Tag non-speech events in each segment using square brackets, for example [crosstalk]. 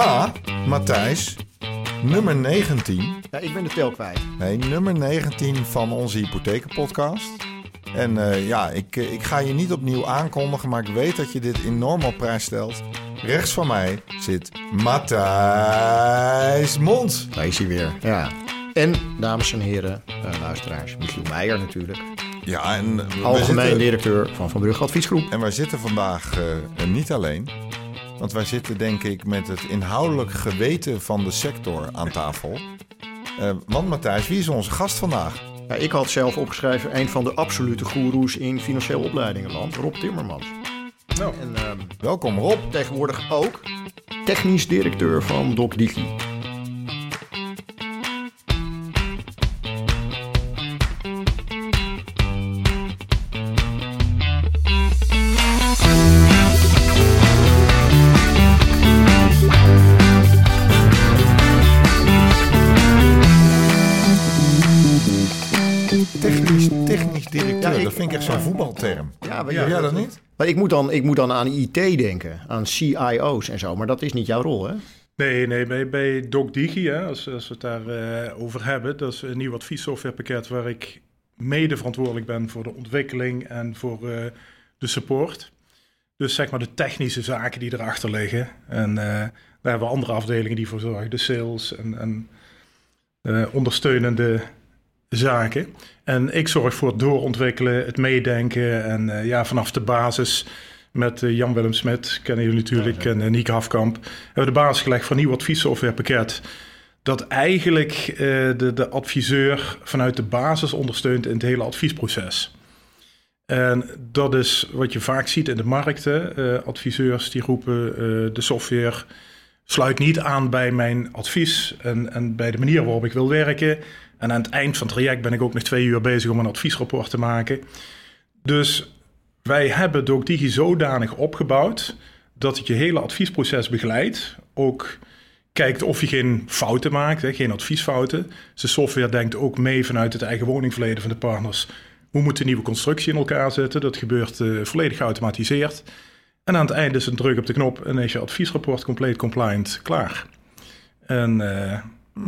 Ja, Matthijs. Nummer 19. Ja, ik ben de tel kwijt. Nee, nummer 19 van onze hypothekenpodcast. En eh, ja, ik, eh, ik ga je niet opnieuw aankondigen, maar ik weet dat je dit enorm op prijs stelt. Rechts van mij zit Matthijs Mond. Daar is hij weer. Ja. En, dames en heren, uh, luisteraars, Michiel Meijer natuurlijk. Ja, en we Algemeen zitten, directeur van Van Brugge Adviesgroep. en wij zitten vandaag eh, niet alleen. Want wij zitten denk ik met het inhoudelijk geweten van de sector aan tafel. Eh, want Matthijs, wie is onze gast vandaag? Ja, ik had zelf opgeschreven een van de absolute goeroes in financieel opleidingenland, Rob Timmermans. Nou, En ehm, Welkom Rob. tegenwoordig ook technisch directeur van DocDigi. Ja, ik- dat vind ik echt zo'n voetbalterm. Ja, maar Ja, dat niet? Maar ik moet, dan, ik moet dan aan IT denken, aan CIO's en zo. Maar dat is niet jouw rol, hè? nee, nee, bij, bij DocDigi, hè, als, als we het daar eh, over hebben, dat is een nieuw adviessoftwarepakket waar ik mede verantwoordelijk ben voor de ontwikkeling en voor eh, de support. Dus zeg maar de technische zaken die erachter liggen. En eh, daar hebben we andere afdelingen die voor zorgen, de sales en, en eh, ondersteunende zaken. En ik zorg voor het doorontwikkelen, het meedenken en eh, ja, vanaf de basis met eh, Jan-Willem Smit, kennen jullie natuurlijk, en uh, Hafkamp, hebben we de basis gelegd voor een nieuw adviessoftwarepakket. Dat eigenlijk de, de adviseur vanuit de basis ondersteunt in het hele adviesproces. En dat is wat je vaak ziet in de markten. Adviseurs die roepen de software sluit niet aan bij mijn advies en, en bij de manier waarop ik wil werken. En aan het eind van het traject ben ik ook nog twee uur bezig om een adviesrapport te maken. Dus wij hebben DocDigi zodanig opgebouwd dat het je hele adviesproces begeleidt. Ook kijkt of je geen fouten maakt, hè, geen adviesfouten. De software denkt ook mee vanuit het eigen woningverleden van de partners. Hoe moet de nieuwe constructie in elkaar zitten? Dat gebeurt eh, volledig geautomatiseerd. En aan het einde is een druk op de knop en is je adviesrapport compleet compliant klaar. En eh,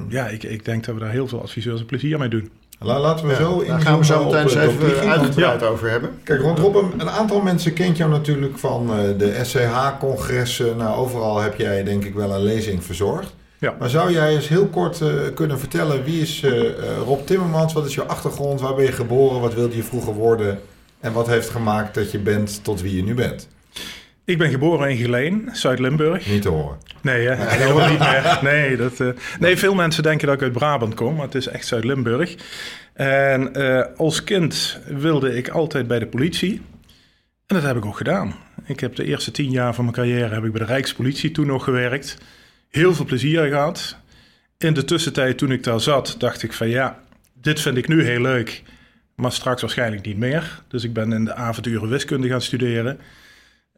ja, ik, ik denk dat we daar heel veel adviseurs een plezier mee doen. La- Laten we zo in Daar gaan we zo meteen eens even uitgebreid uitgebreid over hebben. Kijk, Rob, een, een aantal mensen kent jou natuurlijk van eh, de SCH-congressen. Nou, overal heb jij denk ik wel een lezing verzorgd. Ja. Maar zou jij eens heel kort eh, kunnen vertellen, wie is eh, eh, Rob Timmermans? Wat is je achtergrond? Waar ben je geboren? Wat wilde je vroeger worden? En wat heeft gemaakt dat je bent tot wie je nu bent? Ik ben geboren in Geleen, Zuid-Limburg. Niet te horen. Nee, hè? [laughs] helemaal niet meer. Nee, dat, eh, nee, veel mensen denken dat ik uit Brabant kom, maar het is echt Zuid-Limburg. En eh, als kind wilde ik altijd bij de politie. En dat heb ik ook gedaan. Ik heb de eerste tien jaar van mijn carrière heb ik bij de Rijkspolitie toen nog gewerkt. Heel veel plezier gehad. In de tussentijd toen ik daar zat, dacht ik van ja, dit vind ik nu heel leuk. Maar straks waarschijnlijk niet meer. Dus ik ben in de avonduren wiskunde gaan studeren.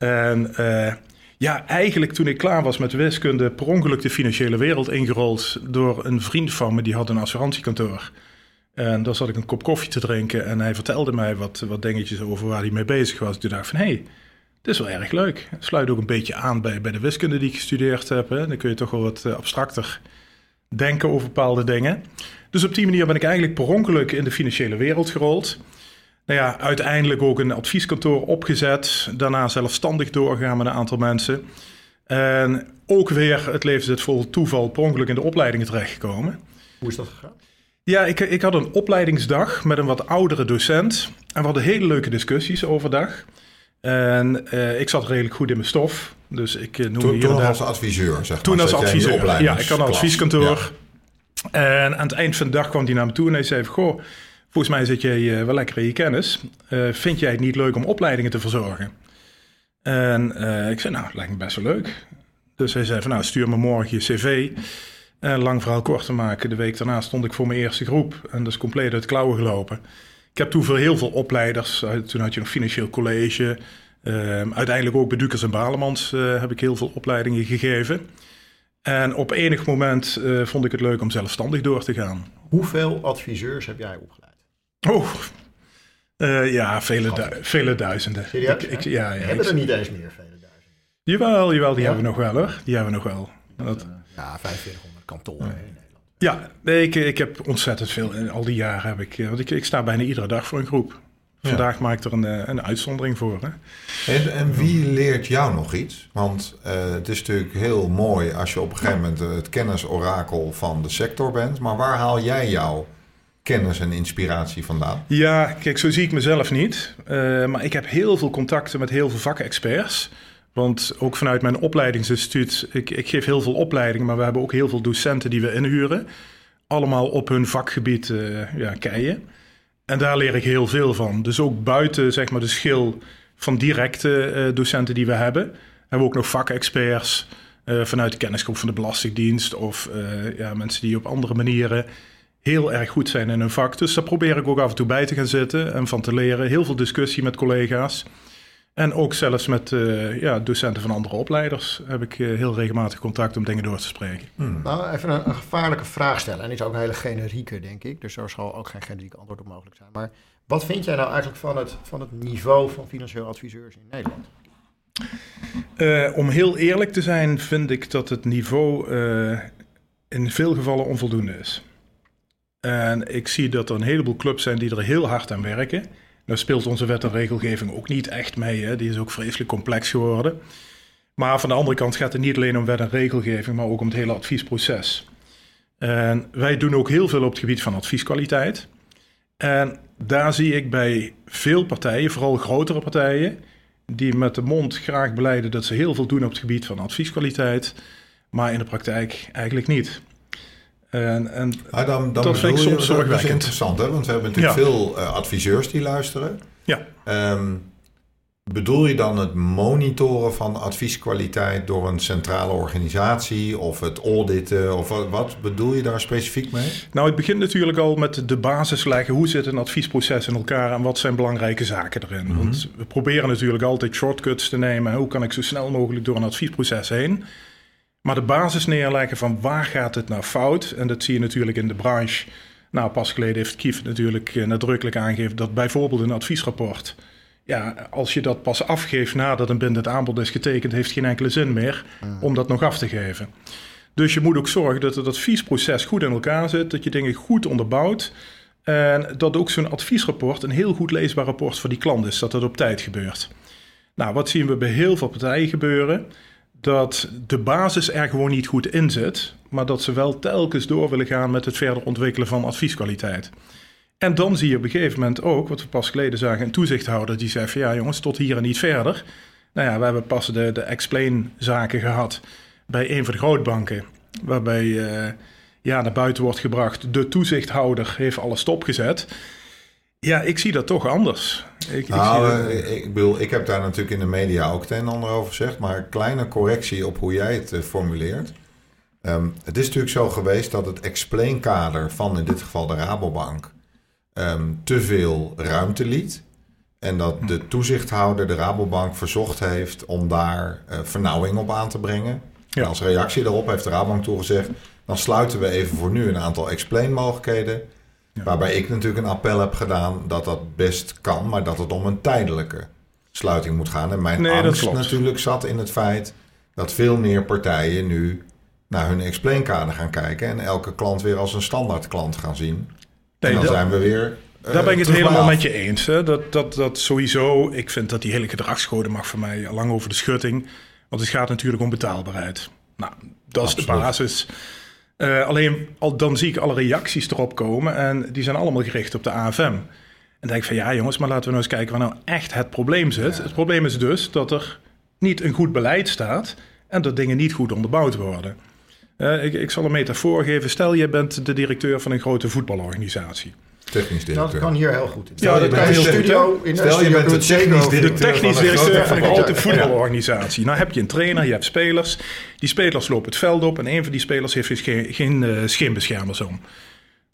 En eh, ja, eigenlijk toen ik klaar was met wiskunde, per ongeluk de financiële wereld ingerold door een vriend van me, die had een assurantiekantoor. En daar zat ik een kop koffie te drinken en hij vertelde mij wat, wat dingetjes over waar hij mee bezig was. Toen dacht van, hé, hey, dit is wel erg leuk. Sluit ook een beetje aan bij, bij de wiskunde die ik gestudeerd heb. Hè. Dan kun je toch wel wat eh, abstracter denken over bepaalde dingen. Dus op die manier ben ik eigenlijk per ongeluk in de financiële wereld gerold. Nou ja, uiteindelijk ook een advieskantoor opgezet. Daarna zelfstandig doorgegaan met een aantal mensen. En ook weer, het leven zit vol toeval, per ongeluk in de opleidingen terechtgekomen. Hoe is dat gegaan? Ja, ik, ik had een opleidingsdag met een wat oudere docent. En we hadden hele leuke discussies overdag. En eh, ik zat redelijk goed in mijn stof. Dus ik eh, noemde Toen, toen als adviseur, zeg toen maar. als adviseur. Ja, ik had een advieskantoor. Ja. En aan het eind van de dag kwam hij naar me toe en hij zei: Goh, volgens mij zit jij eh, wel lekker in je kennis. Eh, vind jij het niet leuk om opleidingen te verzorgen? En eh, ik zei: Nou, lijkt me best wel leuk. Dus hij zei: van, Nou, stuur me morgen je CV. En lang verhaal kort te maken, de week daarna stond ik voor mijn eerste groep. En dat is compleet uit klauwen gelopen. Ik heb toen voor heel veel opleiders. Toen had je nog financieel college. Ehm, uiteindelijk ook bij Dukers en Balemans heb ik heel veel opleidingen gegeven. En op enig moment vond ik het leuk om zelfstandig door te gaan. Hoeveel adviseurs heb jij opgeleid? Oh, eh, ja, vele, du- vele duizenden. Serieus? Ik, ik, ja, ja, hebben ik- er niet eens meer vele duizenden. jawel, jawel, die Ja? hebben we nog wel hoor. Die hebben we nog wel. Dat- Eh, ja, 4500 kantoren in Nederland. Ja, nee, ik, ik heb ontzettend veel. En Al die jaren heb ik. eh, Want ik, ik sta bijna iedere dag voor een groep. Vandaag maak ik er een, een uitzondering voor. Hè? En, en wie leert jou nog iets? Want eh, het is natuurlijk heel mooi als je op een gegeven moment het kennisorakel van de sector bent. Maar waar haal jij jouw kennis en inspiratie vandaan? Ja, kijk, zo zie ik mezelf niet. Eh, maar ik heb heel veel contacten met heel veel vakexperts. Want ook vanuit mijn opleidingsinstituut, ik, ik geef heel veel opleidingen, maar we hebben ook heel veel docenten die we inhuren. Allemaal op hun vakgebied eh ja, keien. En daar leer ik heel veel van. Dus ook buiten zeg maar, de schil van directe eh, docenten die we hebben, hebben we ook nog vakexperts eh, vanuit de kennisgroep van de Belastingdienst of ja, mensen die op andere manieren heel erg goed zijn in hun vak. Dus daar probeer ik ook af en toe bij te gaan zitten en van te leren. Heel veel discussie met collega's. En ook zelfs met eh, ja, docenten van andere opleiders heb ik eh, heel regelmatig contact om dingen door te spreken. Nou, even een, een gevaarlijke vraag stellen. En die is ook een hele generieke, denk ik. Dus er zal ook geen generiek antwoord op mogelijk zijn. Maar wat vind jij nou eigenlijk van het, van het niveau van financieel adviseurs in Nederland? Eh, om heel eerlijk te zijn, vind ik dat het niveau eh, in veel gevallen onvoldoende is. En ik zie dat er een heleboel clubs zijn die er heel hard aan werken. Nou speelt onze wet en regelgeving ook niet echt mee. Hè? Die is ook vreselijk complex geworden. Maar van de andere kant gaat het niet alleen om wet en regelgeving, maar ook om het hele adviesproces. En wij doen ook heel veel op het gebied van advieskwaliteit. En daar zie ik bij veel partijen, vooral grotere partijen, die met de mond graag beleiden dat ze heel veel doen op het gebied van advieskwaliteit, maar in de praktijk eigenlijk niet. En, en Maar dan, dan Dat vind ik soms dat is zorgwekkend. interessant, hè? want we hebben natuurlijk Ja. veel eh, adviseurs die luisteren. ja, Ehm, bedoel je dan het monitoren van advieskwaliteit door een centrale organisatie of het auditen? Of wat, wat bedoel je daar specifiek mee? nou het begint natuurlijk al met de basis leggen. Hoe zit een adviesproces in elkaar en wat zijn belangrijke zaken erin? Want we proberen natuurlijk altijd shortcuts te nemen. Hoe kan ik zo snel mogelijk door een adviesproces heen? Maar de basis neerleggen van waar gaat het nou fout? En dat zie je natuurlijk in de branche. Nou, pas geleden heeft Kief natuurlijk eh, nadrukkelijk aangegeven dat bijvoorbeeld een adviesrapport. Ja, als je dat pas afgeeft nadat een bindend aanbod is getekend, heeft geen enkele zin meer om dat nog af te geven. Dus je moet ook zorgen dat het adviesproces goed in elkaar zit, dat je dingen goed onderbouwt. En dat ook zo'n adviesrapport een heel goed leesbaar rapport voor die klant is, dat het op tijd gebeurt. Nou, wat zien we bij heel veel partijen gebeuren? Dat de basis er gewoon niet goed in zit, maar dat ze wel telkens door willen gaan met het verder ontwikkelen van advieskwaliteit. En dan zie je op een gegeven moment ook, wat we pas geleden zagen, een toezichthouder die zei ja jongens, tot hier en niet verder. Nou ja, we hebben pas de, de explain-zaken gehad bij een van de grootbanken, waarbij eh, ja, naar buiten wordt gebracht, de toezichthouder heeft alles stopgezet. Ja, ik zie dat toch anders. Ik, ik Nou, eh, ik, bedoel, ik heb daar natuurlijk in de media ook het een en ander over gezegd. Maar een kleine correctie op hoe jij het eh, formuleert. Ehm, het is natuurlijk zo geweest dat het explainkader van in dit geval de Rabobank ehm, te veel ruimte liet. En dat de toezichthouder de Rabobank verzocht heeft om daar eh, vernauwing op aan te brengen. Ja. En als reactie daarop heeft de Rabobank toegezegd... dan sluiten we even voor nu een aantal explain-mogelijkheden... Waarbij ik natuurlijk een appel heb gedaan dat dat best kan, maar dat het om een tijdelijke sluiting moet gaan. En mijn Nee, angst natuurlijk zat in het feit dat veel meer partijen nu naar hun explainkader gaan kijken en elke klant weer als een standaard klant gaan zien. Nee, en dan dat- zijn we weer. eh, Daar ben ik het terug bij helemaal met je eens. Hè? Dat, dat, dat sowieso, ik vind dat die hele gedragscode mag voor mij lang over de schutting. Want het gaat natuurlijk om betaalbaarheid. Nou, dat is de basis. Eh, alleen al, dan zie ik alle reacties erop komen en die zijn allemaal gericht op de AFM. En dan denk ik van ja jongens, maar laten we nou eens kijken waar nou echt het probleem zit. Het probleem is dus dat er niet een goed beleid staat en dat dingen niet goed onderbouwd worden. Eh, ik, ik zal een metafoor geven. Stel, je bent de directeur van een grote voetbalorganisatie. Technisch dat kan hier heel goed. in. Ja, dat in kan de studio, in de Stel, je bent de technisch. De directeur technisch van een directeur grote van een voetbal- grote voetbalorganisatie. Nou heb je een trainer, je hebt spelers. Die spelers lopen het veld op en een van die spelers heeft dus geen, geen eh, scheenbeschermers om.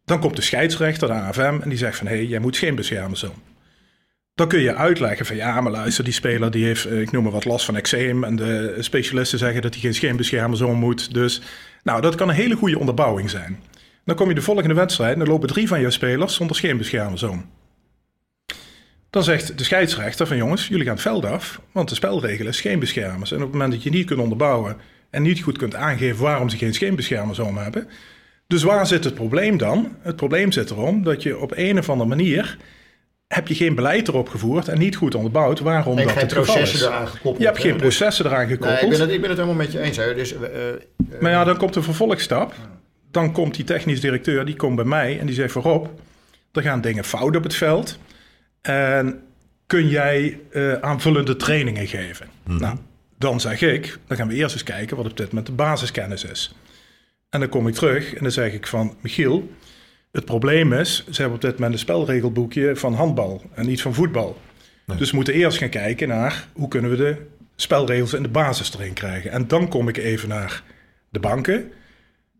Dan komt de scheidsrechter, de AFM, en die zegt van... hé, hey, jij moet scheenbeschermers om. Dan kun je uitleggen van ja, maar luister, die speler die heeft, eh, ik noem maar wat, last van eczeem. En de specialisten zeggen dat hij geen scheenbeschermers om moet. Dus nou, dat kan een hele goede onderbouwing zijn. Dan kom je de volgende wedstrijd en dan lopen drie van jouw spelers zonder scheenbeschermers om. Dan zegt de scheidsrechter van jongens, jullie gaan het veld af, want de spelregel is geen beschermers. En op het moment dat je niet kunt onderbouwen en niet goed kunt aangeven waarom ze geen scheenbeschermers om hebben. Dus waar zit het probleem dan? Het probleem zit erom dat je op een of andere manier heb je geen beleid erop gevoerd en niet goed onderbouwd waarom dat geen het geval processen is. eraan gekoppeld. Je hebt geen Dus- processen eraan Nee, gekoppeld. ik ben, het, ik ben het helemaal met je eens. Hè. Dus, eh, eh, Maar ja, dan komt de vervolgstap. Dan komt die technisch directeur, die komt bij mij en die zegt voorop, er gaan dingen fout op het veld. En kun jij eh, aanvullende trainingen geven? Nou, dan zeg ik, dan gaan we eerst eens kijken wat op dit moment de basiskennis is. En dan kom ik terug en dan zeg ik van, Michiel, het probleem is, ze hebben op dit moment een spelregelboekje van handbal en niet van voetbal. Dus we moeten eerst gaan kijken naar hoe kunnen we de spelregels in de basis erin krijgen. En dan kom ik even naar de banken.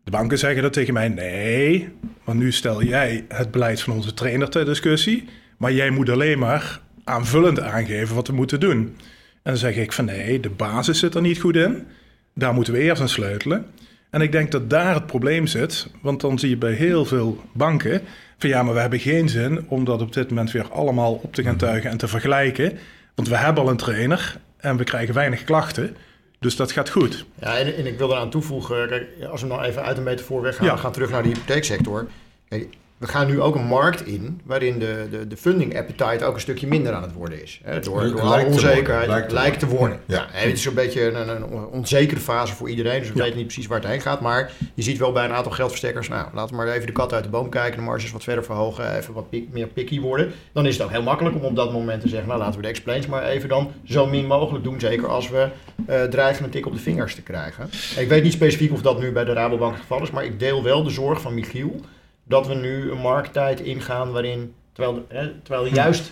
De banken zeggen dan tegen mij: nee, want nu stel jij het beleid van onze trainer ter discussie. Maar jij moet alleen maar aanvullend aangeven wat we moeten doen. En dan zeg ik van nee, de basis zit er niet goed in. Daar moeten we eerst aan sleutelen. En ik denk dat daar het probleem zit. Want dan zie je bij heel veel banken van ja, maar we hebben geen zin om dat op dit moment weer allemaal op te gaan tuigen en te vergelijken. Want we hebben al een trainer en we krijgen weinig klachten. Dus dat gaat goed. Ja, en, en ik wil eraan toevoegen, kijk, als we nou even uit een metafoor weggaan, Ja. we gaan terug naar de hypotheeksector. Kijk, we gaan nu ook een markt in waarin de, de, de funding appetite ook een stukje minder aan het worden is. Hè, door alle onzekerheid. lijkt Lijkt te worden. Ja. Het is een beetje een, een onzekere fase voor iedereen, dus we Ja. weten niet precies waar het heen gaat. Maar je ziet wel bij een aantal geldverstekkers, nou, laten we maar even de kat uit de boom kijken, de marges wat verder verhogen, even wat pik- meer picky worden. Dan is het ook heel makkelijk om op dat moment te zeggen, nou laten we de explains maar even dan zo min mogelijk doen. Zeker als we eh, dreigen een tik op de vingers te krijgen. Ik weet niet specifiek of dat nu bij de Rabobank het geval is, maar ik deel wel de zorg van Michiel dat we nu een markttijd ingaan waarin, terwijl, hè, terwijl er juist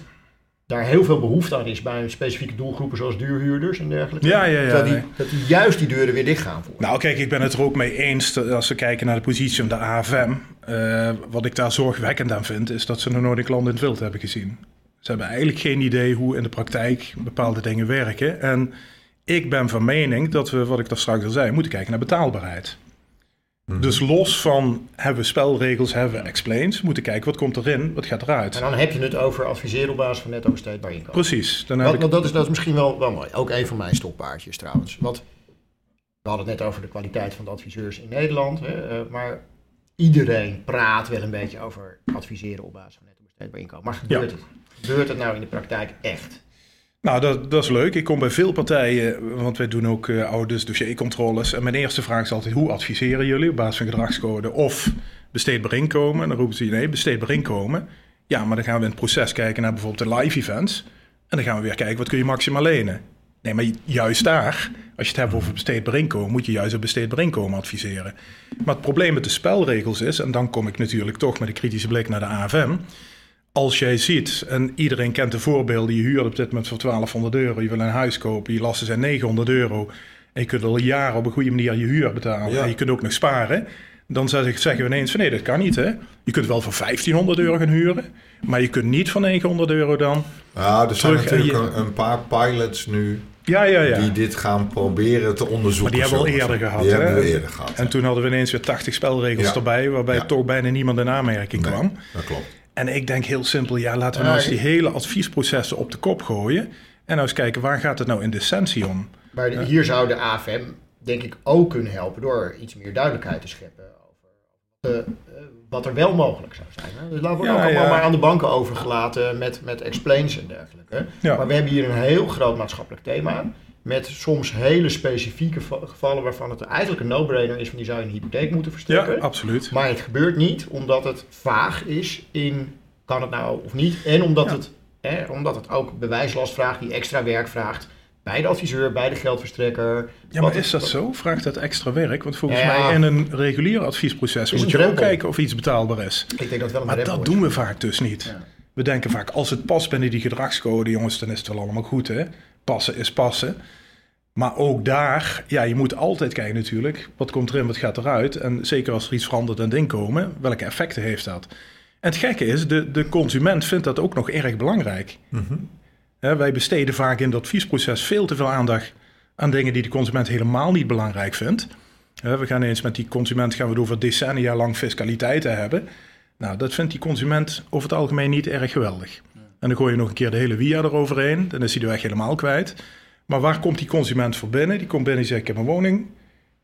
daar heel veel behoefte aan is bij specifieke doelgroepen zoals duurhuurders en dergelijke. Ja, ja, ja, Terwijl die, dat die juist die deuren weer dicht gaan voor. Nou, kijk, ik ben het er ook mee eens dat als we kijken naar de positie van de AFM. eh, wat ik daar zorgwekkend aan vind, is dat ze nog nooit een klant in het wild hebben gezien. Ze hebben eigenlijk geen idee hoe in de praktijk bepaalde dingen werken. En ik ben van mening dat we, wat ik daar straks al zei, moeten kijken naar betaalbaarheid. Dus los van hebben we spelregels, hebben we explains, moeten kijken wat komt erin, wat gaat eruit. En dan heb je het over adviseren op basis van netto besteedbaar inkomen. Precies. Dan heb Wat, ik, want dat, is, dat is misschien wel, wel mooi. Ook een van mijn stoppaardjes trouwens. Want we hadden het net over de kwaliteit van de adviseurs in Nederland. Hè, eh, maar iedereen praat wel een beetje over adviseren op basis van netto besteedbaar inkomen. Maar gebeurt het? Gebeurt het nou in de praktijk echt? Nou, dat, dat is leuk. Ik kom bij veel partijen, want wij doen ook uh, ouders dossiercontroles. En mijn eerste vraag is altijd, hoe adviseren jullie op basis van gedragscode of besteedbaar inkomen? En dan roepen ze, nee, besteedbaar inkomen. Ja, maar dan gaan we in het proces kijken naar bijvoorbeeld de live events. En dan gaan we weer kijken, wat kun je maximaal lenen? Nee, maar juist daar, als je het hebt over besteedbaar inkomen, moet je juist op besteedbaar inkomen adviseren. Maar het probleem met de spelregels is, en dan kom ik natuurlijk toch met een kritische blik naar de AFM als jij ziet, en iedereen kent de voorbeelden, je huurt op dit moment voor 1200 euro, je wil een huis kopen, je lasten zijn 900 euro en je kunt al jaren op een goede manier je huur betalen Ja. en je kunt ook nog sparen. Dan zeg- zeggen we ineens van nee, dat kan niet hè. Je kunt wel voor 1500 euro gaan huren, maar je kunt niet voor 900 euro dan. Nou, er zijn natuurlijk je- een, paar pilots nu Ja, ja, ja. die dit gaan proberen te onderzoeken. Maar die hebben we al eerder gehad, Die hè? hebben we eerder gehad. En toen hadden we ineens weer 80 spelregels Ja. erbij, waarbij Ja. toch bijna niemand in aanmerking Nee, kwam. dat klopt. En ik denk heel simpel, ja, laten we nou eens die hele adviesprocessen op de kop gooien. En nou eens kijken, waar gaat het nou in de essentie om? Maar de- hier zou de AFM denk ik ook kunnen helpen door iets meer duidelijkheid te scheppen over eh, eh, wat er wel mogelijk zou zijn. Hè? Dus laten we Ja, ook allemaal ja. maar aan de banken overgelaten met, met explains en dergelijke. Ja. Maar we hebben hier een heel groot maatschappelijk thema. Met soms hele specifieke va- gevallen waarvan het eigenlijk een no-brainer is van die zou je een hypotheek moeten Ja, verstrekken. absoluut. Maar het gebeurt niet omdat het vaag is in kan het nou of niet. En omdat, Ja. het, hè, omdat het ook bewijslast vraagt, die extra werk vraagt. Bij de adviseur, bij de geldverstrekker. Ja, maar is dat zo? Vraagt dat extra werk? Want volgens Ja, ja. mij in een regulier adviesproces moet je ook kijken of iets betaalbaar is. Ik denk dat wel een Maar dat doen we vaak dus niet. Ja. We denken vaak, als het past binnen die gedragscode, jongens, dan is het wel allemaal goed, hè? Passen is passen. Maar ook daar, ja, je moet altijd kijken natuurlijk, wat komt erin, wat gaat eruit. En zeker als er iets verandert aan het inkomen, welke effecten heeft dat? En het gekke is, de, de consument vindt dat ook nog erg belangrijk. Hè, wij besteden vaak in dat adviesproces veel te veel aandacht aan dingen die de consument helemaal niet belangrijk vindt. We gaan eens met die consument gaan we het over decennia lang fiscaliteiten hebben. Nou, dat vindt die consument over het algemeen niet erg geweldig. En dan gooi je nog een keer de hele via eroverheen, dan is hij de weg helemaal kwijt. Maar waar komt die consument voor binnen? Die komt binnen en zegt, ik heb een woning,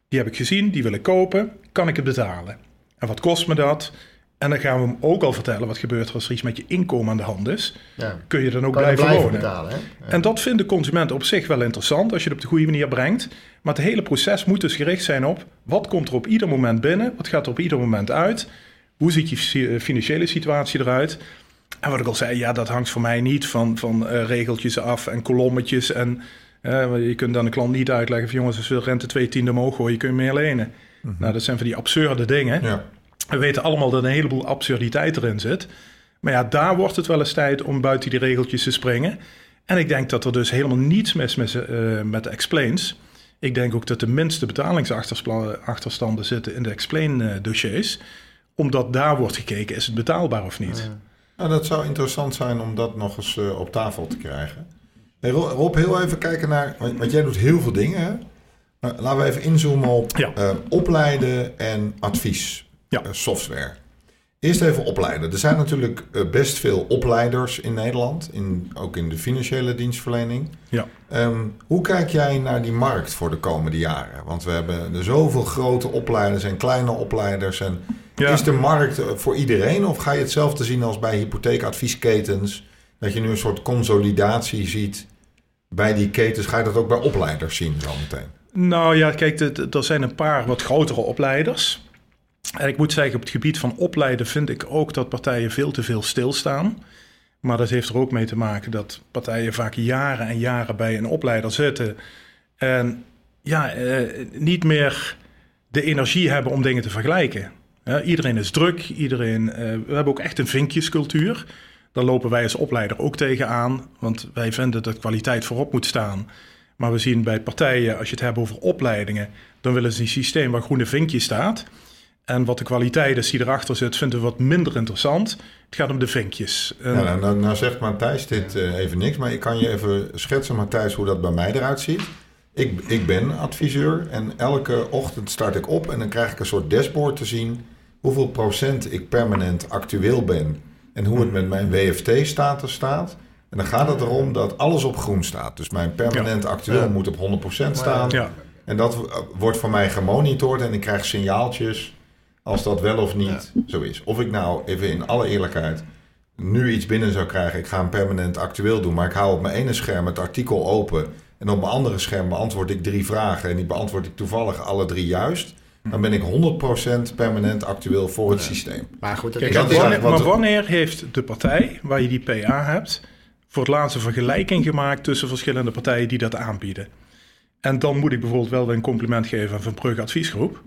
Die heb ik gezien, die wil ik kopen. Kan ik het betalen? En wat kost me dat? En dan gaan we hem ook al vertellen wat gebeurt er als er iets met je inkomen aan de hand is. Ja. Kun je dan ook blijven, blijven wonen? betalen? Ja. En dat vindt de consument op zich wel interessant als je het op de goede manier brengt. Maar het hele proces moet dus gericht zijn op wat komt er op ieder moment binnen, wat gaat er op ieder moment uit, hoe ziet je fi- financiële situatie eruit. En wat ik al zei, ja, dat hangt voor mij niet van, van eh, regeltjes af en kolommetjes. En eh, je kunt aan de klant niet uitleggen van jongens, als we de rente twee tiende omhoog gooien, kun je meer lenen. Nou, dat zijn van die absurde dingen. Ja. We weten allemaal dat er een heleboel absurditeit erin zit. Maar ja, daar wordt het wel eens tijd om buiten die regeltjes te springen. En ik denk dat er dus helemaal niets mis is eh, met de explains. Ik denk ook dat de minste betalingsachterstanden zitten in de explain-dossiers. omdat daar wordt gekeken, is het betaalbaar of niet? Nou, dat zou interessant zijn om dat nog eens eh, op tafel te krijgen. Hey, Rob, heel even kijken naar... Want jij doet heel veel dingen, hè? Nou, laten we even inzoomen op Ja. eh, opleiden en advies. Ja. eh, software. Eerst even opleiden. Er zijn natuurlijk eh, best veel opleiders in Nederland. In, ook in de financiële dienstverlening. Ja. Ehm, hoe kijk jij naar die markt voor de komende jaren? Want we hebben er zoveel grote opleiders en kleine opleiders. En Ja. Is de markt voor iedereen of ga je hetzelfde zien als bij hypotheekadviesketens? Dat je nu een soort consolidatie ziet bij die ketens. Ga je dat ook bij opleiders zien zometeen? Nou ja, kijk, er zijn een paar wat grotere opleiders. En ik moet zeggen, op het gebied van opleiden vind ik ook dat partijen veel te veel stilstaan. Maar dat heeft er ook mee te maken dat partijen vaak jaren en jaren bij een opleider zitten. En ja, eh, niet meer de energie hebben om dingen te vergelijken. Iedereen is druk, iedereen, eh, we hebben ook echt een vinkjescultuur. Daar lopen wij als opleider ook tegenaan, want wij vinden dat kwaliteit voorop moet staan. Maar we zien bij partijen, als je het hebt over opleidingen, dan willen ze een systeem waar groene vinkje staat. En wat de kwaliteit is die erachter zit, vinden we wat minder interessant. Het gaat om de vinkjes. Nou, nou, nou zegt Matthijs dit eh, even niks, maar ik kan je even schetsen, Matthijs, hoe dat bij mij eruit ziet. Ik, ik ben adviseur en elke ochtend start ik op en dan krijg ik een soort dashboard te zien hoeveel procent ik permanent actueel ben en hoe het met mijn WFT-status staat. En dan gaat het erom dat alles op groen staat. Dus mijn permanent actueel Ja. moet op 100% staan. ja. En dat eh, wordt voor mij gemonitord en ik krijg signaaltjes als dat wel of niet zo is. Of ik nou, even in alle eerlijkheid, nu iets binnen zou krijgen. Ik ga hem permanent actueel doen, maar ik hou op mijn ene scherm het artikel open. En op mijn andere scherm beantwoord ik drie vragen. En die beantwoord ik toevallig alle drie juist. Dan ben ik 100% permanent actueel voor het systeem. Maar goed, Kijk, is dat maar is wanneer, wat- maar wanneer heeft de partij waar je die PA hebt, voor het laatst een vergelijking gemaakt tussen verschillende partijen die dat aanbieden? En dan moet ik bijvoorbeeld wel weer een compliment geven aan Van Brugge Adviesgroep.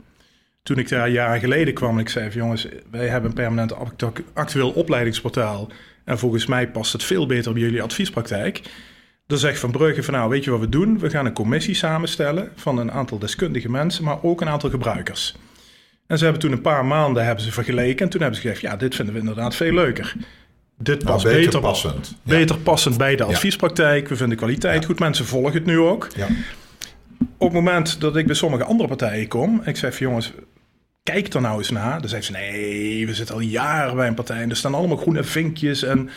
Toen ik daar jaren geleden kwam en ik zei van jongens, wij hebben een permanent act- actueel opleidingsportaal. En volgens mij past het veel beter bij jullie adviespraktijk. Dan zegt Van Brugge van nou, weet je wat we doen? We gaan een commissie samenstellen van een aantal deskundige mensen, maar ook een aantal gebruikers. En ze hebben toen een paar maanden hebben ze vergeleken. En toen hebben ze gezegd, ja, dit vinden we inderdaad veel leuker. Dit Nou, past beter, beter, passend. Ja. beter passend bij de adviespraktijk. We vinden kwaliteit goed. Mensen volgen het nu ook. Ja. Op het moment dat ik bij sommige andere partijen kom... ik zeg van jongens, kijk er nou eens naar. Dan zeggen ze, nee, we zitten al jaren bij een partij... en er staan allemaal groene vinkjes. En,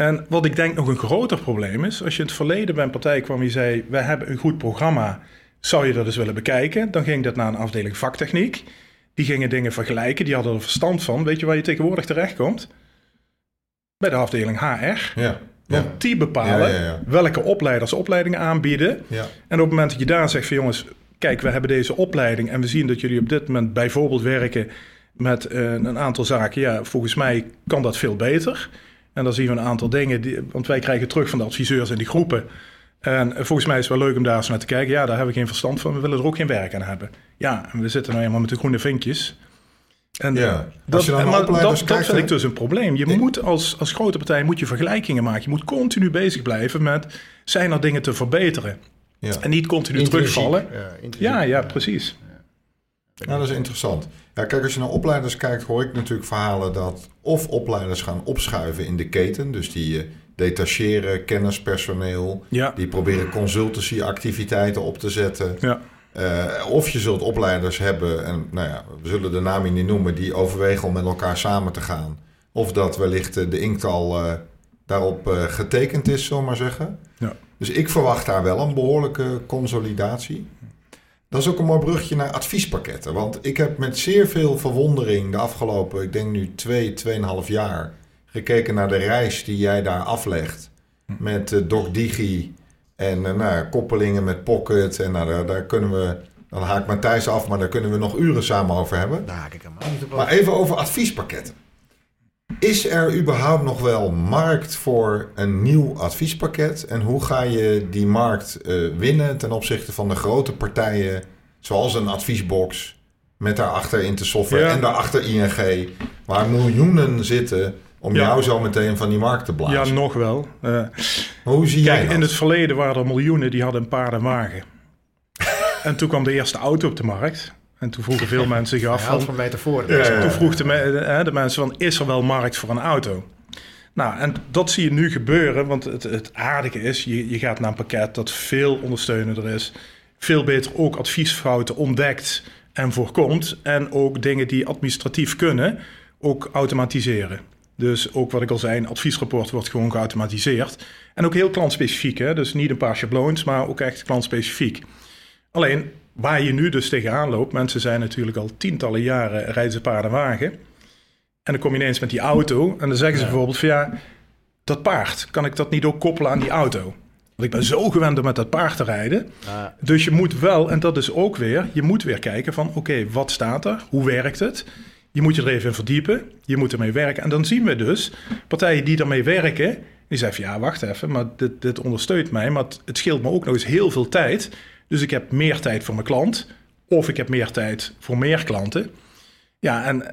en wat ik denk nog een groter probleem is... als je in het verleden bij een partij kwam je zei... wij hebben een goed programma, zou je dat eens willen bekijken? Dan ging dat naar een afdeling vaktechniek... Die gingen dingen vergelijken, die hadden er verstand van. Weet je waar je tegenwoordig terechtkomt? Bij de afdeling HR. Ja. Want Ja. die bepalen Ja, ja, ja. welke opleiders opleidingen aanbieden. Ja. En op het moment dat je daar zegt van jongens, kijk, we hebben deze opleiding en we zien dat jullie op dit moment bijvoorbeeld werken met eh, een aantal zaken. Ja, volgens mij kan dat veel beter. En dan zien we een aantal dingen, die, want wij krijgen terug van de adviseurs en die groepen. En eh, volgens mij is het wel leuk om daar eens naar te kijken. Ja, daar hebben we geen verstand van. We willen er ook geen werk aan hebben. Ja, en we zitten nou eenmaal met de groene vinkjes. En Ja. Als dat, je dan en naar maar dat, dat vind ik dus een probleem. Je Ik- moet als, als grote partij moet je vergelijkingen maken. Je moet continu bezig blijven met... zijn er dingen te verbeteren? Ja. En niet continu Intrinsiek. terugvallen. Ja, ja, precies. Nou, dat is interessant. Ja, kijk, als je naar opleiders kijkt, hoor ik natuurlijk verhalen dat of opleiders gaan opschuiven in de keten. Dus die eh, detacheren kennispersoneel. Ja, Die proberen consultancyactiviteiten op te zetten. ja, Eh, of je zult opleiders hebben, en nou ja, we zullen de naam niet noemen, die overwegen om met elkaar samen te gaan. Of dat wellicht eh, de inkt al daarop getekend is, zullen we maar zeggen. Ja. Dus ik verwacht daar wel een behoorlijke consolidatie. Dat is ook een mooi brugje naar adviespakketten. Want ik heb met zeer veel verwondering de afgelopen, ik denk nu twee, tweeënhalf jaar, gekeken naar de reis die jij daar aflegt. Met uh, DocDigi en uh, nou, koppelingen met Pocket. En nou, daar, daar, kunnen we, dan haak Matthijs af, maar daar kunnen we nog uren samen over hebben. Daar haak ik niet op. Maar even over adviespakketten. Is er überhaupt nog wel markt voor een nieuw adviespakket? En hoe ga je die markt uh, winnen ten opzichte van de grote partijen, zoals een adviesbox, met daarachter Intersoftware ja. en daarachter ING, waar miljoenen zitten om ja. jou zo meteen van die markt te blazen? Ja, nog wel. Uh, hoe zie jij kijk, dat? In het verleden waren er miljoenen die hadden een paard en wagen. [laughs] en toen kwam de eerste auto op de markt. En toen vroegen veel [laughs] mensen zich af van... van metaforen. Ja, ja, toen vroegen de, de, mensen van, is er wel markt voor een auto? Nou, en dat zie je nu gebeuren, want het, het aardige is, je, je gaat naar een pakket dat veel ondersteunender is. Veel beter ook adviesfouten ontdekt en voorkomt. En ook dingen die administratief kunnen, ook automatiseren. Dus ook wat ik al zei, een adviesrapport wordt gewoon geautomatiseerd. En ook heel klantspecifiek, hè? dus niet een paar schabloons, maar ook echt klantspecifiek. Alleen, waar je nu dus tegenaan loopt, mensen zijn natuurlijk al tientallen jaren rijden ze paard en wagen. En dan kom je ineens met die auto en dan zeggen ze ja. bijvoorbeeld van ja, dat paard, kan ik dat niet ook koppelen aan die auto? Want ik ben zo gewend om met dat paard te rijden. Ja. Dus je moet wel, en dat is ook weer, je moet weer kijken van oké, okay, wat staat er? Hoe werkt het? Je moet je er even in verdiepen. Je moet ermee werken. En dan zien we dus partijen die ermee werken. Die zeggen van ja, wacht even, maar dit, dit ondersteunt mij. Maar het scheelt me ook nog eens heel veel tijd. Dus ik heb meer tijd voor mijn klant. Of ik heb meer tijd voor meer klanten. Ja, en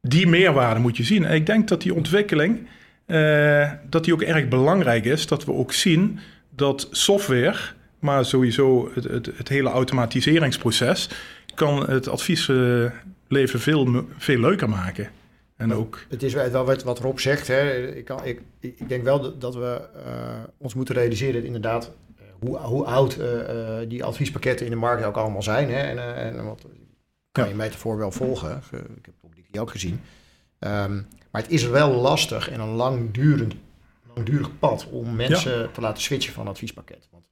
die meerwaarde moet je zien. En ik denk dat die ontwikkeling, uh, dat die ook erg belangrijk is. Dat we ook zien dat software, maar sowieso het, het, het hele automatiseringsproces, kan het adviesleven veel, veel leuker maken. En ook... Het is wel wat, wat Rob zegt. Hè. Ik, ik, ik denk wel dat we ons moeten realiseren dat inderdaad hoe, hoe oud uh, uh, die adviespakketten in de markt ook allemaal zijn. Hè? En, uh, en wat kan ja. je metafoor wel volgen. Ik heb die ook gezien. Um, maar het is wel lastig en een langdurend, langdurig pad om mensen ja. te laten switchen van adviespakket. Want,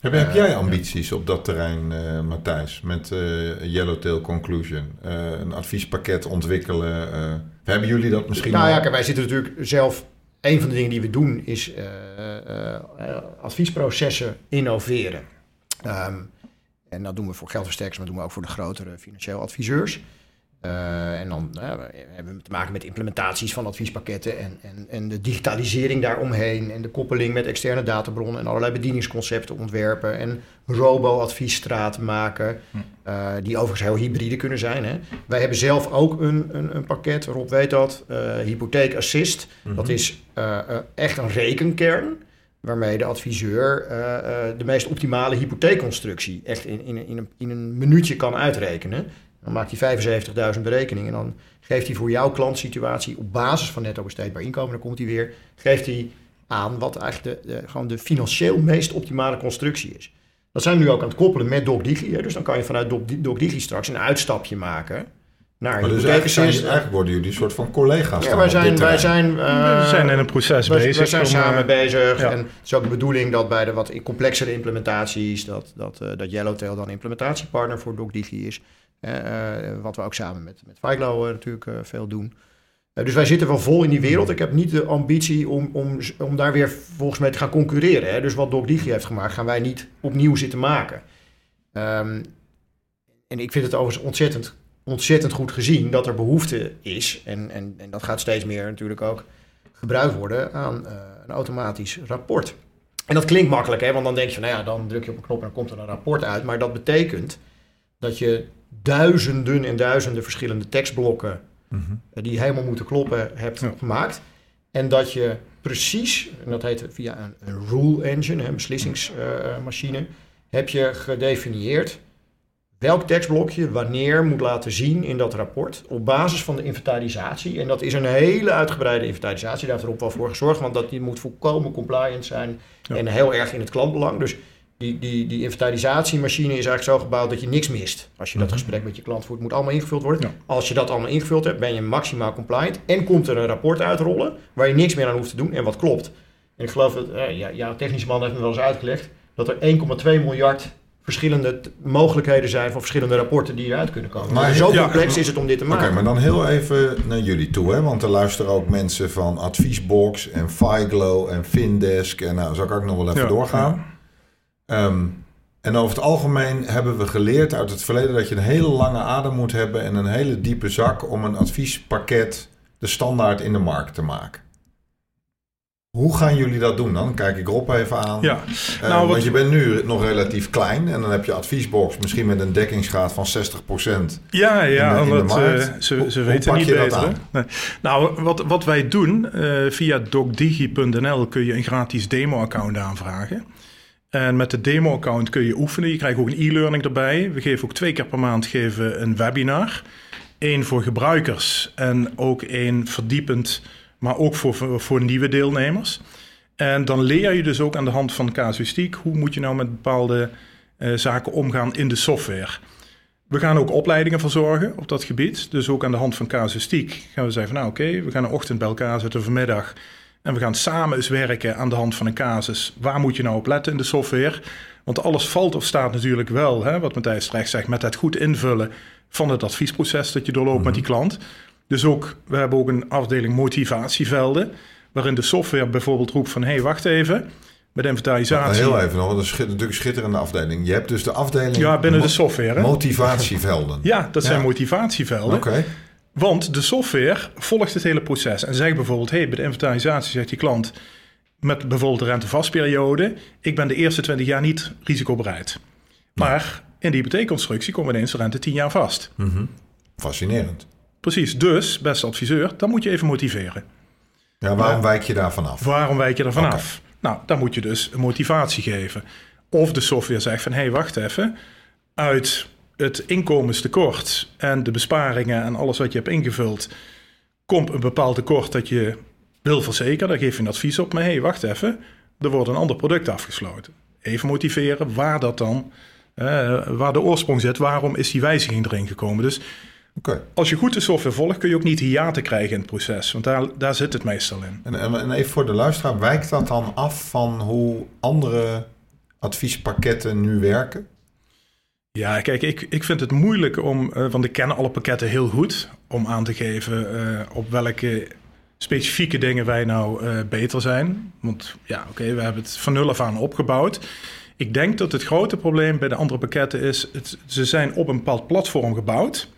heb, heb jij ambities op dat terrein, Matthijs, met Yellowtail Conclusion? een adviespakket ontwikkelen? hebben jullie dat misschien Nou al? ja, wij zitten natuurlijk zelf een van de dingen die we doen is uh, uh, uh, adviesprocessen innoveren. Um, en dat doen we voor geldversterkers, maar dat doen we ook voor de grotere financieel adviseurs. En dan hebben we te maken met implementaties van adviespakketten en, en, en de digitalisering daaromheen en de koppeling met externe databronnen en allerlei bedieningsconcepten ontwerpen en robo-adviesstraten maken, uh, die overigens heel hybride kunnen zijn. Hè. Wij hebben zelf ook een, een, een pakket, Rob weet dat, Hypotheek Assist. Mm -hmm. Dat is echt een rekenkern waarmee de adviseur de meest optimale hypotheekconstructie echt in, in, in, een, in een minuutje kan uitrekenen. Dan maakt hij 75.000 berekeningen en dan geeft hij voor jouw klantsituatie op basis van netto besteedbaar inkomen, dan komt hij weer, geeft hij aan wat eigenlijk de, de, gewoon de financieel meest optimale constructie is. Dat zijn we nu ook aan het koppelen met DocDigi. Hè? Dus dan kan je vanuit DocDigi straks een uitstapje maken naar maar dus eigenlijk, zijn, eigenlijk worden jullie een soort van collega's. Ja, wij zijn, wij zijn, uh, we zijn in een proces wij, bezig. We zijn om, samen uh, bezig. ja. En het is ook de bedoeling dat bij de wat complexere implementaties, dat, dat, uh, dat Yellowtail dan implementatiepartner voor DocDigi is. Uh, wat we ook samen met, met natuurlijk veel doen. Dus wij zitten wel vol in die wereld. Ik heb niet de ambitie om, om, om daar weer volgens mij te gaan concurreren. Hè. Dus wat DocDigi heeft gemaakt, gaan wij niet opnieuw zitten maken. Um, en ik vind het overigens ontzettend, ontzettend goed gezien dat er behoefte is. En, en, en dat gaat steeds meer natuurlijk ook gebruikt worden aan uh, een automatisch rapport. En dat klinkt makkelijk, hè, want dan denk je van, nou ja, dan druk je op een knop en dan komt er een rapport uit. Maar dat betekent dat je duizenden en duizenden verschillende tekstblokken Mm-hmm. die helemaal moeten kloppen, hebt ja. gemaakt. En dat je precies, en dat heet via een, een rule engine, een beslissingsmachine, uh, heb je gedefinieerd welk tekstblokje wanneer moet laten zien in dat rapport op basis van de inventarisatie. En dat is een hele uitgebreide inventarisatie, daar heeft erop wel voor gezorgd, want dat die moet volkomen compliant zijn ja. en heel erg in het klantbelang. Dus die, die, die inventarisatiemachine is eigenlijk zo gebouwd dat je niks mist. Als je dat gesprek met je klant voert, moet allemaal ingevuld worden. Ja. Als je dat allemaal ingevuld hebt, ben je maximaal compliant. En komt er een rapport uitrollen waar je niks meer aan hoeft te doen en wat klopt. En ik geloof dat, eh, ja, jouw technische man heeft me wel eens uitgelegd, dat er 1,2 miljard verschillende mogelijkheden zijn van verschillende rapporten die eruit kunnen komen. Maar- zo Ja. complex is het om dit te Oké, maken. maar dan heel even naar jullie toe, hè? want er luisteren ook mensen van Adviesbox en Figlo en Findesk en nou, zo kan ik nog wel even Ja, doorgaan. Ehm, en over het algemeen hebben we geleerd uit het verleden dat je een hele lange adem moet hebben en een hele diepe zak om een adviespakket de standaard in de markt te maken. Hoe gaan jullie dat doen dan? Kijk ik Rob even aan. Ja, Eh, nou, Want je bent nu nog relatief klein en dan heb je adviesbox misschien met een dekkingsgraad van 60%. Ja, ja, in de- in de ze, ze weten pak niet beter. Nee. Nou, wat, wat wij doen, eh, via docdigi.nl kun je een gratis demo-account aanvragen. En met de demo-account kun je oefenen. Je krijgt ook een e-learning erbij. We geven ook twee keer per maand geven een webinar. Eén voor gebruikers en ook één verdiepend, maar ook voor, voor, nieuwe deelnemers. En dan leer je dus ook aan de hand van casuïstiek... hoe moet je nou met bepaalde eh, zaken omgaan in de software. We gaan ook opleidingen verzorgen op dat gebied. Dus ook aan de hand van casuïstiek gaan we zeggen van... nou oké, we gaan een ochtend bij elkaar zitten vanmiddag... en we gaan samen eens werken aan de hand van een casus. Waar moet je nou op letten in de software? Want alles valt of staat natuurlijk wel, hè, wat Matthijs terecht zegt... met het goed invullen van het adviesproces dat je doorloopt met die klant. Dus ook, we hebben ook een afdeling motivatievelden... waarin de software bijvoorbeeld roept van... hé, hey, wacht even, met inventarisatie... Heel even nog, dat is natuurlijk een schitterende afdeling. Je hebt dus de afdeling Ja, binnen de software, hè? motivatievelden. Ja, dat zijn motivatievelden. Oké. Want de software volgt het hele proces. En zegt bijvoorbeeld, hey, bij de inventarisatie zegt die klant... met bijvoorbeeld de rentevastperiode... ik ben de eerste 20 jaar niet risicobereid. Maar in de hypotheekconstructie komen ineens de rente 10 jaar vast. Mhm. Fascinerend. Precies, dus, beste adviseur, dan moet je even motiveren. Ja, waarom wijk je daarvan af? Waarom wijk je er Oké. vanaf? Nou, dan moet je dus een motivatie geven. Of de software zegt van, hé, hey, wacht even. Uit het inkomenstekort en de besparingen en alles wat je hebt ingevuld... komt een bepaald tekort dat je wil verzekeren. Daar geef je een advies op. Maar hé, hey, wacht even. Er wordt een ander product afgesloten. Even motiveren waar dat dan... waar de oorsprong zit. Waarom is die wijziging erin gekomen? Dus als je goed de software volgt... kun je ook niet hiaten krijgen in het proces. Want daar, daar zit het meestal in. En, en even voor de luisteraar, wijkt dat dan af van hoe andere adviespakketten nu werken? Ja, kijk, ik, ik vind het moeilijk om, eh, want ik ken alle pakketten heel goed, om aan te geven eh, op welke specifieke dingen wij nou eh, beter zijn. Want ja, oké, we hebben het van nul af aan opgebouwd. Ik denk dat het grote probleem bij de andere pakketten is, het, ze zijn op een bepaald platform gebouwd.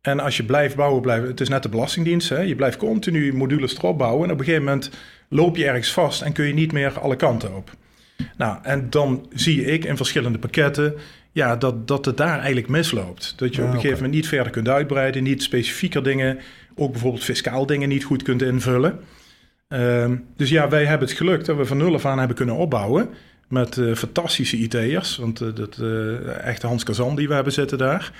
En als je blijft bouwen, blijft, het is net de Belastingdienst, hè, je blijft continu modules erop bouwen. En op een gegeven moment loop je ergens vast en kun je niet meer alle kanten op. Nou, en dan zie ik in verschillende pakketten ja, dat, dat het daar eigenlijk misloopt. Dat je Ja, op een gegeven moment niet verder kunt uitbreiden, niet specifieker dingen, ook bijvoorbeeld fiscaal dingen niet goed kunt invullen. Ehm, dus ja, wij hebben het geluk dat we van nul af aan hebben kunnen opbouwen met eh, fantastische IT'ers. Want eh, dat eh echte Hans Kazan die we hebben zitten daar.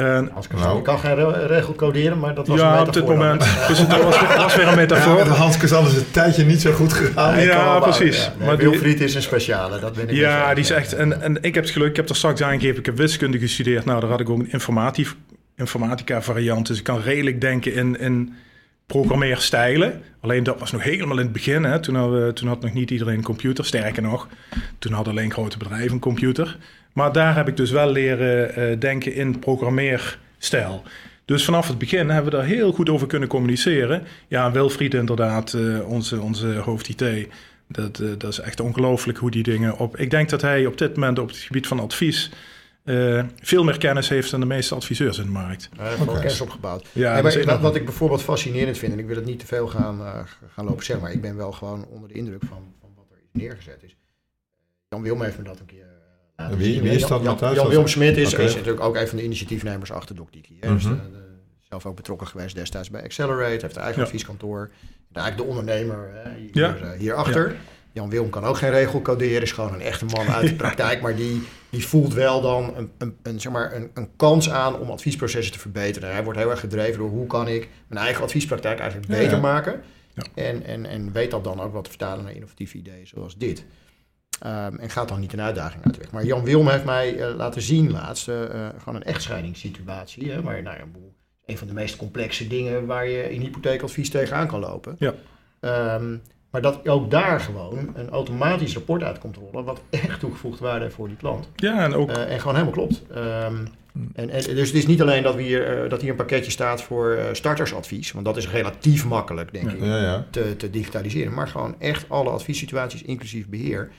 En Als ik, Nou. ik kan geen re- regel coderen, maar dat was een ja, op dit metafoor moment. [laughs] Dus het was, was weer een metafoor. Ja, Hans Kazan is het een tijdje niet zo goed gegaan. Ja, precies. Ja. Nee, Maar die- Wilfried is een speciale, dat ben ik Ja, die is echt. En, en ik heb het geluk, ik heb er straks aangegeven, ik heb wiskunde gestudeerd. Nou, daar had ik ook een informatief, informatica variant. Dus ik kan redelijk denken in, in programmeerstijlen. Alleen dat was nog helemaal in het begin. Hè. Toen, hadden we, toen had nog niet iedereen een computer. Sterker nog, toen hadden alleen grote bedrijven een computer. Maar daar heb ik dus wel leren eh, denken in programmeerstijl. Dus vanaf het begin hebben we daar heel goed over kunnen communiceren. Ja, en Wilfried inderdaad, eh, onze, onze hoofd IT... Dat, eh, dat is echt ongelooflijk hoe die dingen op. Ik denk dat hij op dit moment op het gebied van advies eh, veel meer kennis heeft dan de meeste adviseurs in de markt. Hij heeft Oké. kennis opgebouwd. Ja, maar wat, ik bijvoorbeeld fascinerend vind, en ik wil het niet te veel gaan, eh, gaan lopen zeggen, maar ik ben wel gewoon onder de indruk van, van wat er is neergezet. Is. Jan Wilm heeft me dat een keer eh, Wie- zien. wie is Jan- dat, Jan, Matthijs? Jan Dat- Wilm Smit is, is natuurlijk ook een van de initiatiefnemers achter DocDiki. Dus, eh, de- zelf ook betrokken geweest destijds bij Accelerate, heeft een eigen Ja. advieskantoor. En eigenlijk de ondernemer hè, hier, Ja. eh, hierachter. Jan Wilm kan ook geen regel coderen, is gewoon een echte man uit de [laughs] praktijk, maar die, die voelt wel dan een, een, een, zeg maar een, een kans aan om adviesprocessen te verbeteren. Hij wordt heel erg gedreven door hoe kan ik mijn eigen adviespraktijk eigenlijk beter maken. Ja. En, en, en weet dat dan ook wat te vertalen naar innovatieve ideeën zoals dit. Ehm, en gaat dan niet een uitdaging uit de weg. Maar Jan Wilm heeft mij eh, laten zien laatst eh, eh, gewoon een echtscheidingssituatie. Hè, waar, nou, ja, boel- een van de meest complexe dingen waar je in hypotheekadvies tegenaan kan lopen. Ja. Ehm, Maar dat ook daar gewoon een automatisch rapport uit komt rollen, wat echt toegevoegde waarde heeft voor die klant. Ja, en ook... Uh, en gewoon helemaal klopt. Um, en, en, dus het is niet alleen dat, we hier, uh, dat hier een pakketje staat voor uh, startersadvies, want dat is relatief makkelijk, denk ik, Ja, ja. Te, te digitaliseren. Maar gewoon echt alle adviessituaties, inclusief beheer.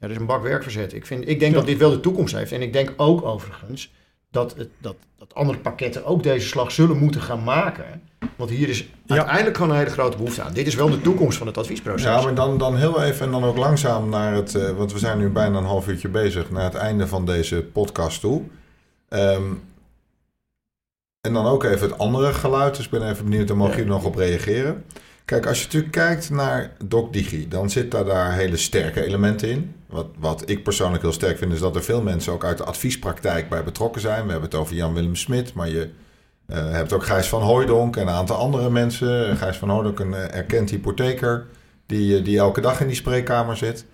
Ja, dat is een bak werk verzet. Ik, vind, ik denk dat dit wel de toekomst heeft. En ik denk ook overigens dat, het, dat, dat andere pakketten ook deze slag zullen moeten gaan maken. Want hier is uiteindelijk gewoon een hele grote behoefte aan. Dit is wel de toekomst van het adviesproces. Ja, maar dan, dan heel even en dan ook langzaam naar het... Uh, want we zijn nu bijna een half uurtje bezig... naar het einde van deze podcast toe. Um, en dan ook even het andere geluid. Dus ik ben even benieuwd, daar mogen jullie nog op reageren. Kijk, als je natuurlijk kijkt naar DocDigi, dan zit daar, daar hele sterke elementen in. Wat, wat ik persoonlijk heel sterk vind, is dat er veel mensen ook uit de adviespraktijk bij betrokken zijn. We hebben het over Jan-Willem Smit, maar je uh, hebt ook Gijs van Hooijdonk en een aantal andere mensen. Gijs van Hooijdonk, een uh, erkend hypotheker, die, die elke dag in die spreekkamer zit.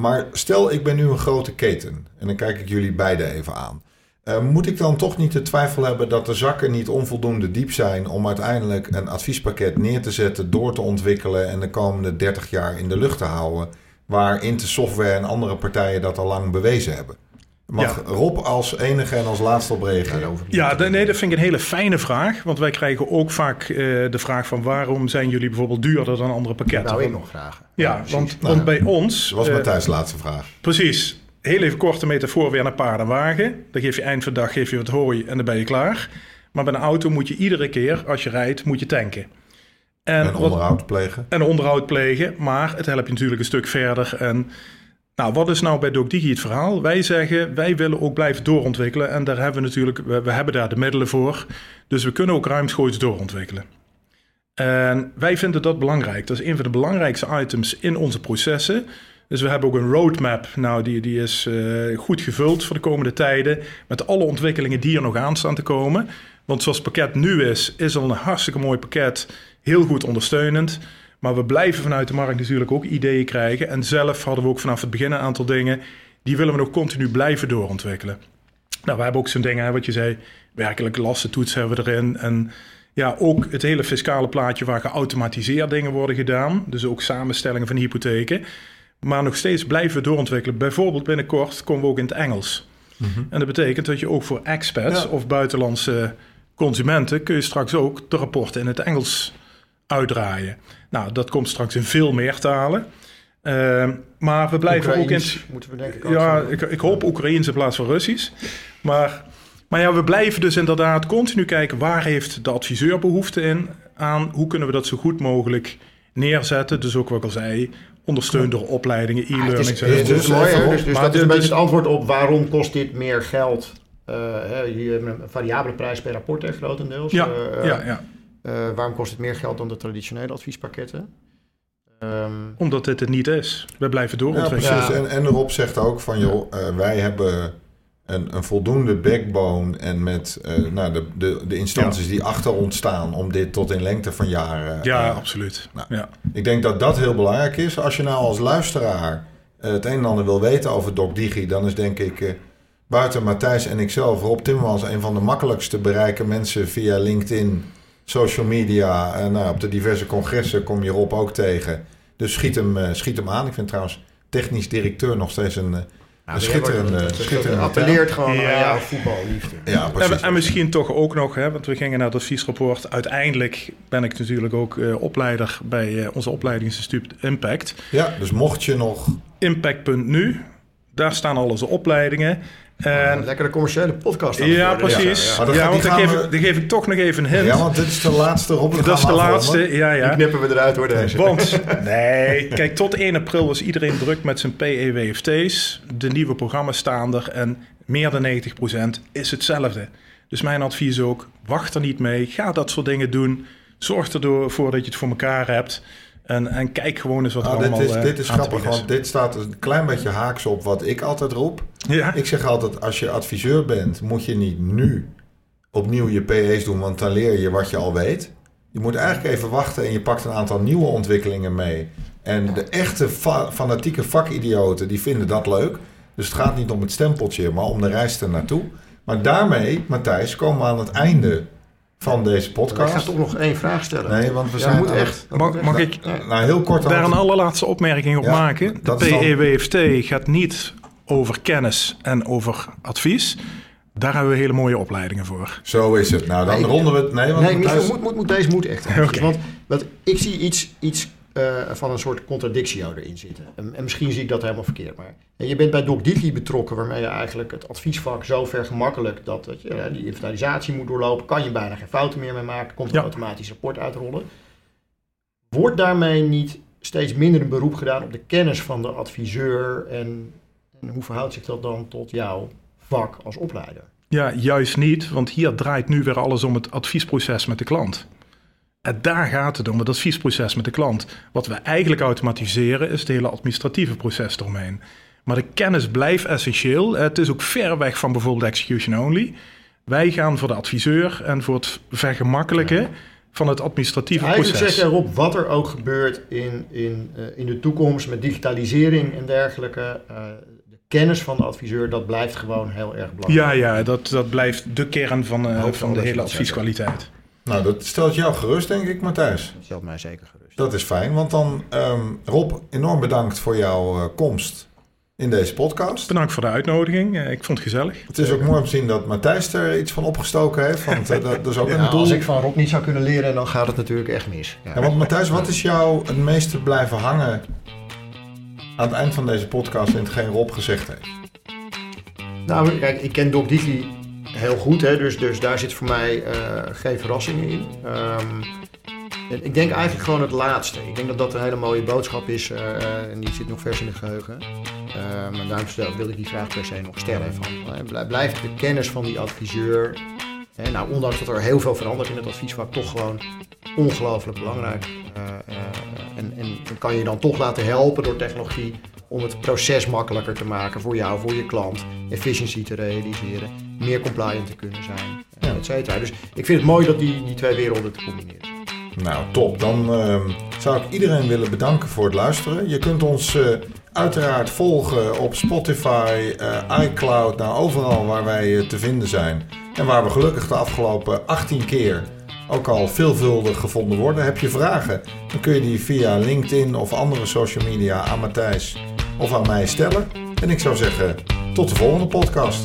Maar stel, ik ben nu een grote keten en dan kijk ik jullie beiden even aan. Uh, moet ik dan toch niet de twijfel hebben dat de zakken niet onvoldoende diep zijn om uiteindelijk een adviespakket neer te zetten, door te ontwikkelen en de komende 30 jaar in de lucht te houden, waar Inte Software en andere partijen dat al lang bewezen hebben? Mag ja. Rob als enige en als laatste op reageren? Ja, de, nee, dat vind ik een hele fijne vraag. Want wij krijgen ook vaak uh, de vraag van waarom zijn jullie bijvoorbeeld duurder dan andere pakketten? Nou, ik nog vragen. Ja, ja want, nou, want bij ons... Dat was Matthijs' uh, laatste vraag. Precies heel even korte metafoor weer naar paard en wagen. Dan geef je eind van de dag geef je wat hooi en dan ben je klaar. Maar bij een auto moet je iedere keer als je rijdt, moet je tanken. En, en onderhoud plegen. En onderhoud plegen, maar het helpt je natuurlijk een stuk verder. En nou, wat is nou bij DocDigi het verhaal? Wij zeggen, wij willen ook blijven doorontwikkelen. En daar hebben we natuurlijk, we, we hebben daar de middelen voor. Dus we kunnen ook ruimschoots doorontwikkelen. En wij vinden dat belangrijk. Dat is een van de belangrijkste items in onze processen. Dus we hebben ook een roadmap. Nou, die, die is uh, goed gevuld voor de komende tijden. Met alle ontwikkelingen die er nog aan staan te komen. Want zoals het pakket nu is, is al een hartstikke mooi pakket. Heel goed ondersteunend. Maar we blijven vanuit de markt natuurlijk ook ideeën krijgen. En zelf hadden we ook vanaf het begin een aantal dingen. Die willen we nog continu blijven doorontwikkelen. Nou, we hebben ook zo'n dingen, wat je zei. Werkelijk lastentoets hebben we erin. En ja, ook het hele fiscale plaatje waar geautomatiseerd dingen worden gedaan. Dus ook samenstellingen van hypotheken. Maar nog steeds blijven we doorontwikkelen. Bijvoorbeeld binnenkort komen we ook in het Engels. Mm -hmm. En dat betekent dat je ook voor expats ja. of buitenlandse consumenten... kun je straks ook de rapporten in het Engels uitdraaien. Nou, dat komt straks in veel meer talen. Uh, maar we blijven ook in... moeten we denken. Ja, ik, ik hoop Oekraïens in plaats van Russisch. Maar, maar ja, we blijven dus inderdaad continu kijken... waar heeft de adviseur behoefte in aan... hoe kunnen we dat zo goed mogelijk neerzetten. Dus ook wat ik al zei, ondersteund door opleidingen, e-learning. Ah, is mooi, hè? dus, dus dat is een beetje het antwoord op waarom kost dit meer geld. Uh, je hebt een variabele prijs per rapport, hè, grotendeels. Ja, uh, ja, ja. Uh, waarom kost het meer geld dan de traditionele adviespakketten? Um, Omdat dit het niet is. We blijven doorontwikkelen. Ja, precies. En, en Rob zegt ook van, joh, wij hebben een, een voldoende backbone en met uh, nou, de, de, de instanties ja. die achter ons staan om dit tot in lengte van jaren. Ja, uh, absoluut. Nou, ja. Ik denk dat dat heel belangrijk is. Als je nou als luisteraar uh, het een en ander wil weten over DocDigi, dan is denk ik buiten Matthijs en ikzelf Rob Timmermans een van de makkelijkst te bereiken mensen via LinkedIn, social media. nou, op de diverse congressen kom je Rob ook tegen. Dus schiet hem, schiet hem aan. Ik vind trouwens technisch directeur nog steeds een nou, schitterende, schitterende appelleert gewoon ja. aan jouw voetballiefde. Ja, precies. En, en, misschien toch ook nog, hè, want we gingen naar het adviesrapport. Uiteindelijk ben ik natuurlijk ook uh, opleider bij uh, onze opleidingsinstituut Impact. Ja, dus mocht je nog... Impact.nu, daar staan al onze opleidingen. En, lekkere commerciële podcast. Ja, precies. Ja, ja. ja want dan, geef, we... ik, dan geef ik toch nog even een hint. Ja, want dit is de laatste Rob. Dat is de laatste, ja, ja. Die knippen we eruit hoor, deze. Want, [laughs] nee, kijk, tot 1 april was iedereen druk met zijn PEWFT's. De nieuwe programma's staan er en meer dan 90% is hetzelfde. Dus mijn advies ook, wacht er niet mee. Ga dat soort dingen doen. Zorg ervoor dat je het voor elkaar hebt. En, en kijk gewoon eens wat nou, er allemaal dit is, dit is grappig, want dit staat een klein beetje haaks op wat ik altijd roep. Ja. Ik zeg altijd, als je adviseur bent, moet je niet nu opnieuw je PE's doen, want dan leer je wat je al weet. Je moet eigenlijk even wachten en je pakt een aantal nieuwe ontwikkelingen mee. En de echte fa fanatieke vakidioten, die vinden dat leuk. Dus het gaat niet om het stempeltje, maar om de reis er naartoe. Maar daarmee, Matthijs, komen we aan het einde van deze Ik podcast. ga toch nog één vraag stellen. Nee, want we Ja, zijn moet echt. Mag- moet echt. mag Ja, ik-. Nou, heel kort Daar een allerlaatste opmerking op Ja, maken. De dat is dan- PEWFT gaat niet over kennis en over advies. Daar hebben we hele mooie opleidingen voor. Zo is het. Nou, dan Nee, ronden we het. Nee, want Nee, Michiel, thuis- moet, moet, moet, deze moet echt. [laughs] Want wat, ik zie iets, iets eh, van een soort contradictio erin zitten. En, en misschien zie ik dat helemaal verkeerd. Maar je bent bij Doc betrokken, waarmee je eigenlijk het adviesvak zo vergemakkelijk dat, dat je die inventarisatie moet doorlopen. Kan je bijna geen fouten meer mee maken. Komt Ja. een automatisch rapport uitrollen. Wordt daarmee niet steeds minder een beroep gedaan op de kennis van de adviseur? En, en hoe verhoudt zich dat dan tot jouw vak als opleider? Ja, juist niet, want hier draait nu weer alles om het adviesproces met de klant. En daar gaat het om, het adviesproces met de klant. Wat we eigenlijk automatiseren is het hele administratieve proces eromheen. Maar de kennis blijft essentieel. Het is ook ver weg van bijvoorbeeld execution only. Wij gaan voor de adviseur en voor het vergemakkelijken van het administratieve Eigenlijk proces. zeg jij Rob, wat er ook gebeurt in, in, eh, in de toekomst met digitalisering en dergelijke, eh, de kennis van de adviseur, dat blijft gewoon heel erg belangrijk. Ja, ja dat, dat blijft de kern van, eh, van de hele advieskwaliteit. Nou, dat stelt jou gerust, denk ik, Matthijs. Dat stelt mij zeker gerust. Dat is fijn, want dan, ehm, Rob, enorm bedankt voor jouw eh, komst in deze podcast. Bedankt voor de uitnodiging. Eh, Ik vond het gezellig. Het is ook mooi om te zien dat Matthijs er iets van opgestoken heeft, want eh, dat, dat is ook Ja, een doel. als ik van Rob niet zou kunnen leren, dan gaat het natuurlijk echt mis. Ja. Ja, want Matthijs, wat is jou het meeste blijven hangen aan het eind van deze podcast in hetgeen Rob gezegd heeft? Nou, kijk, ik ken Doc Digi heel goed, hè, dus, dus daar zit voor mij eh, geen verrassingen in. Ehm, ik denk eigenlijk gewoon het laatste. Ik denk dat dat een hele mooie boodschap is eh, eh, en die zit nog vers in het geheugen. Ehm, en daarom wil ik die vraag per se nog stellen. Van, blij- blijft de kennis van die adviseur, hè, nou, ondanks dat er heel veel verandert in het adviesvak, toch gewoon ongelooflijk belangrijk. En, en, en kan je dan toch laten helpen door technologie om het proces makkelijker te maken voor jou, voor je klant, efficiëntie te realiseren, meer compliant te kunnen zijn, Ja. et cetera. Dus ik vind het mooi dat die, die twee werelden te combineren. Nou, top. Dan ehm, zou ik iedereen willen bedanken voor het luisteren. Je kunt ons eh, uiteraard volgen op Spotify, eh, iCloud, nou overal waar wij eh, te vinden zijn. En waar we gelukkig de afgelopen 18 keer ook al veelvuldig gevonden worden. Heb je vragen, dan kun je die via LinkedIn of andere social media aan Matthijs of aan mij stellen. En ik zou zeggen, tot de volgende podcast.